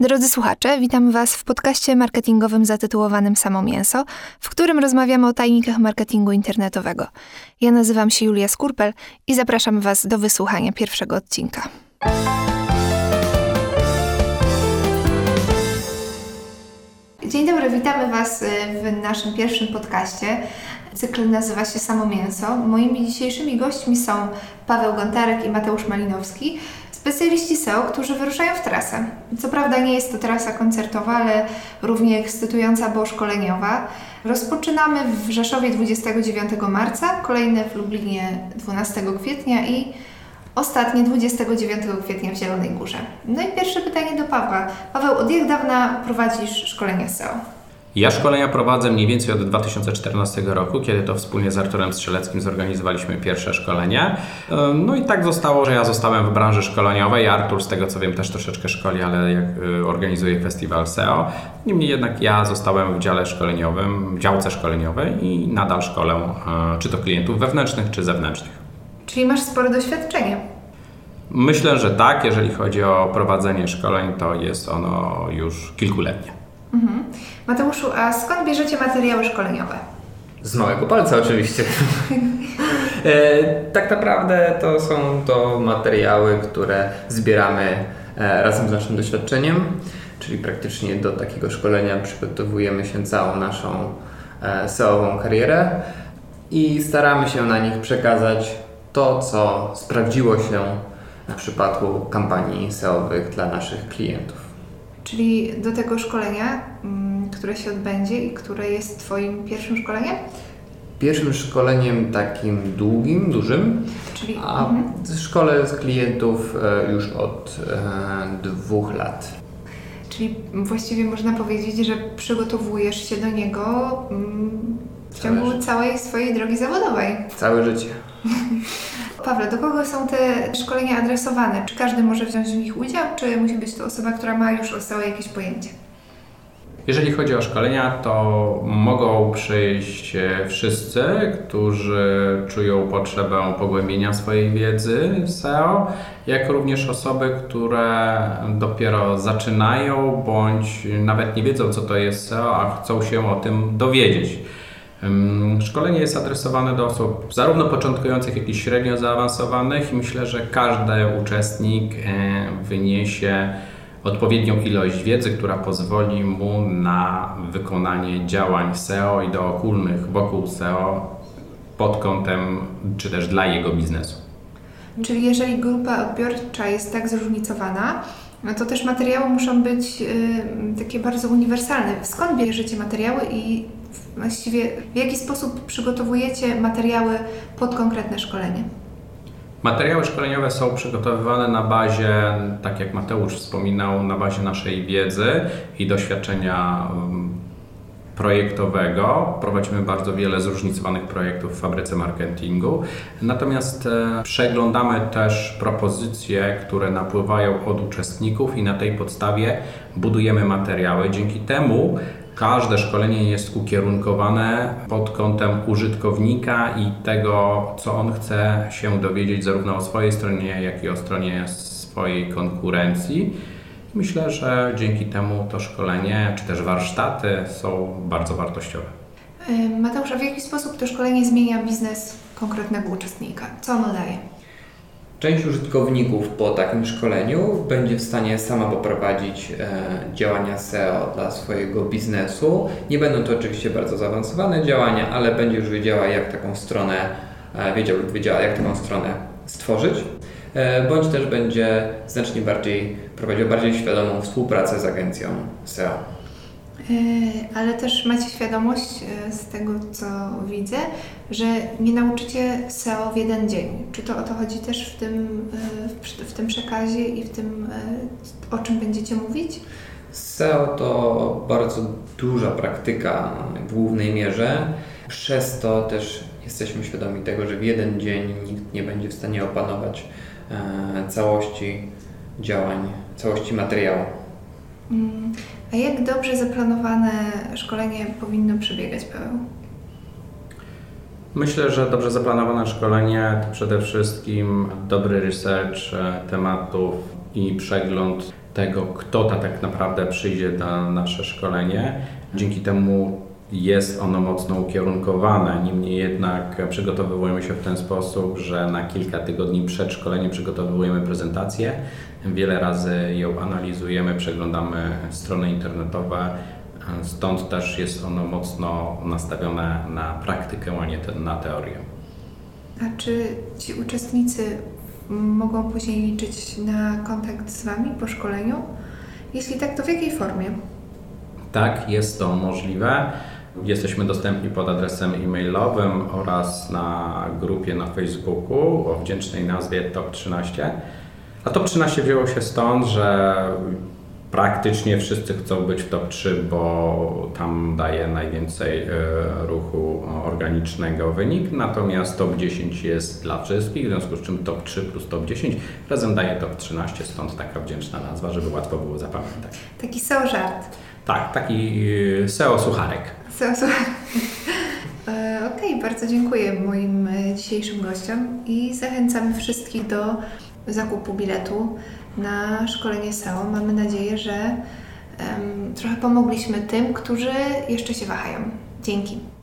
Drodzy słuchacze, witam Was w podcaście marketingowym zatytułowanym Samo Mięso, w którym rozmawiamy o tajnikach marketingu internetowego. Ja nazywam się Julia Skurpel i zapraszam Was do wysłuchania pierwszego odcinka. Dzień dobry, witamy Was y, w naszym pierwszym podcaście. Cykl nazywa się Samo Mięso. Moimi dzisiejszymi gośćmi są Paweł Gontarek i Mateusz Malinowski, specjaliści SEO, którzy wyruszają w trasę. Co prawda nie jest to trasa koncertowa, ale równie ekscytująca, bo szkoleniowa. Rozpoczynamy w Rzeszowie 29 marca, kolejne w Lublinie 12 kwietnia i ostatnie 29 kwietnia w Zielonej Górze. No i pierwsze pytanie do Pawła. Paweł, od jak dawna prowadzisz szkolenia SEO? Ja szkolenia prowadzę mniej więcej od 2014 roku, kiedy to wspólnie z Arturem Strzeleckim zorganizowaliśmy pierwsze szkolenie. No i tak zostało, że ja zostałem w branży szkoleniowej. Artur, z tego co wiem, też troszeczkę szkoli, ale jak y, organizuje festiwal SEO. Niemniej jednak ja zostałem w dziale szkoleniowym, w działce szkoleniowej i nadal szkolę y, czy to klientów wewnętrznych, czy zewnętrznych. Czyli masz spore doświadczenie. Myślę, że tak. Jeżeli chodzi o prowadzenie szkoleń, to jest ono już kilkuletnie. Mateuszu, a skąd bierzecie materiały szkoleniowe? Z małego palca oczywiście. e, tak naprawdę to są to materiały, które zbieramy e, razem z naszym doświadczeniem, czyli praktycznie do takiego szkolenia przygotowujemy się całą naszą e, SEO-ową karierę i staramy się na nich przekazać to, co sprawdziło się w przypadku kampanii SEO-owych dla naszych klientów. Czyli do tego szkolenia, mm, które się odbędzie i które jest Twoim pierwszym szkoleniem? Pierwszym szkoleniem takim długim, dużym, Czyli, a mhm. szkole z klientów e, już od e, dwóch lat. Czyli właściwie można powiedzieć, że przygotowujesz się do niego mm, w ciągu całej swojej drogi zawodowej. Całe życie. Pawle, do kogo są te szkolenia adresowane? Czy każdy może wziąć w nich udział, czy musi być to osoba, która ma już o SEO jakieś pojęcie? Jeżeli chodzi o szkolenia, to mogą przyjść wszyscy, którzy czują potrzebę pogłębienia swojej wiedzy SEO, jak również osoby, które dopiero zaczynają bądź nawet nie wiedzą, co to jest SEO, a chcą się o tym dowiedzieć. Szkolenie jest adresowane do osób zarówno początkujących, jak i średnio zaawansowanych myślę, że każdy uczestnik e, wyniesie odpowiednią ilość wiedzy, która pozwoli mu na wykonanie działań SEO i dookulnych wokół SEO pod kątem czy też dla jego biznesu. Czyli jeżeli grupa odbiorcza jest tak zróżnicowana, no to też materiały muszą być y, takie bardzo uniwersalne. Skąd bierzecie materiały i właściwie w jaki sposób przygotowujecie materiały pod konkretne szkolenie? Materiały szkoleniowe są przygotowywane na bazie, tak jak Mateusz wspominał, na bazie naszej wiedzy i doświadczenia um, projektowego. Prowadzimy bardzo wiele zróżnicowanych projektów w fabryce marketingu. Natomiast e, przeglądamy też propozycje, które napływają od uczestników i na tej podstawie budujemy materiały. Dzięki temu Każde szkolenie jest ukierunkowane pod kątem użytkownika i tego, co on chce się dowiedzieć zarówno o swojej stronie, jak i o stronie swojej konkurencji. Myślę, że dzięki temu to szkolenie, czy też warsztaty są bardzo wartościowe. Mateusz, a w jaki sposób to szkolenie zmienia biznes konkretnego uczestnika? Co ono daje? Część użytkowników po takim szkoleniu będzie w stanie sama poprowadzić e, działania SEO dla swojego biznesu. Nie będą to oczywiście bardzo zaawansowane działania, ale będzie już wiedziała, jak taką stronę, e, wiedział lub wiedziała, jak taką stronę stworzyć. E, bądź też będzie znacznie bardziej prowadził bardziej świadomą współpracę z agencją SEO. E, ale też macie świadomość e, z tego, co widzę, że nie nauczycie SEO w jeden dzień. Czy to o to chodzi też w tym, w tym przekazie i w tym, o czym będziecie mówić? SEO to bardzo duża praktyka w głównej mierze. Przez to też jesteśmy świadomi tego, że w jeden dzień nikt nie będzie w stanie opanować całości działań, całości materiału. Mm. A jak dobrze zaplanowane szkolenie powinno przebiegać, Paweł? Myślę, że dobrze zaplanowane szkolenie to przede wszystkim dobry research e, tematów i przegląd tego, kto ta tak naprawdę przyjdzie na nasze szkolenie. Dzięki temu jest ono mocno ukierunkowane. Niemniej jednak przygotowujemy się w ten sposób, że na kilka tygodni przed szkoleniem przygotowujemy prezentację. Wiele razy ją analizujemy, przeglądamy strony internetowe. Stąd też jest ono mocno nastawione na praktykę, a nie na teorię. A czy ci uczestnicy mogą później liczyć na kontakt z Wami po szkoleniu? Jeśli tak, to w jakiej formie? Tak, jest to możliwe. Jesteśmy dostępni pod adresem e-mailowym oraz na grupie na Facebooku o wdzięcznej nazwie Top 13. A Top 13 wzięło się stąd, że praktycznie wszyscy chcą być w top 3, bo tam daje najwięcej e, ruchu organicznego wynik, natomiast top 10 jest dla wszystkich, w związku z czym top 3 plus top 10 razem daje top 13, stąd taka wdzięczna nazwa, żeby łatwo było zapamiętać. Taki SEO żart. Tak, taki e, SEO sucharek. SEO żart. E, okej, okay, bardzo dziękuję moim dzisiejszym gościom i zachęcam wszystkich do zakupu biletu na szkolenie SEO. Mamy nadzieję, że um, trochę pomogliśmy tym, którzy jeszcze się wahają. Dzięki.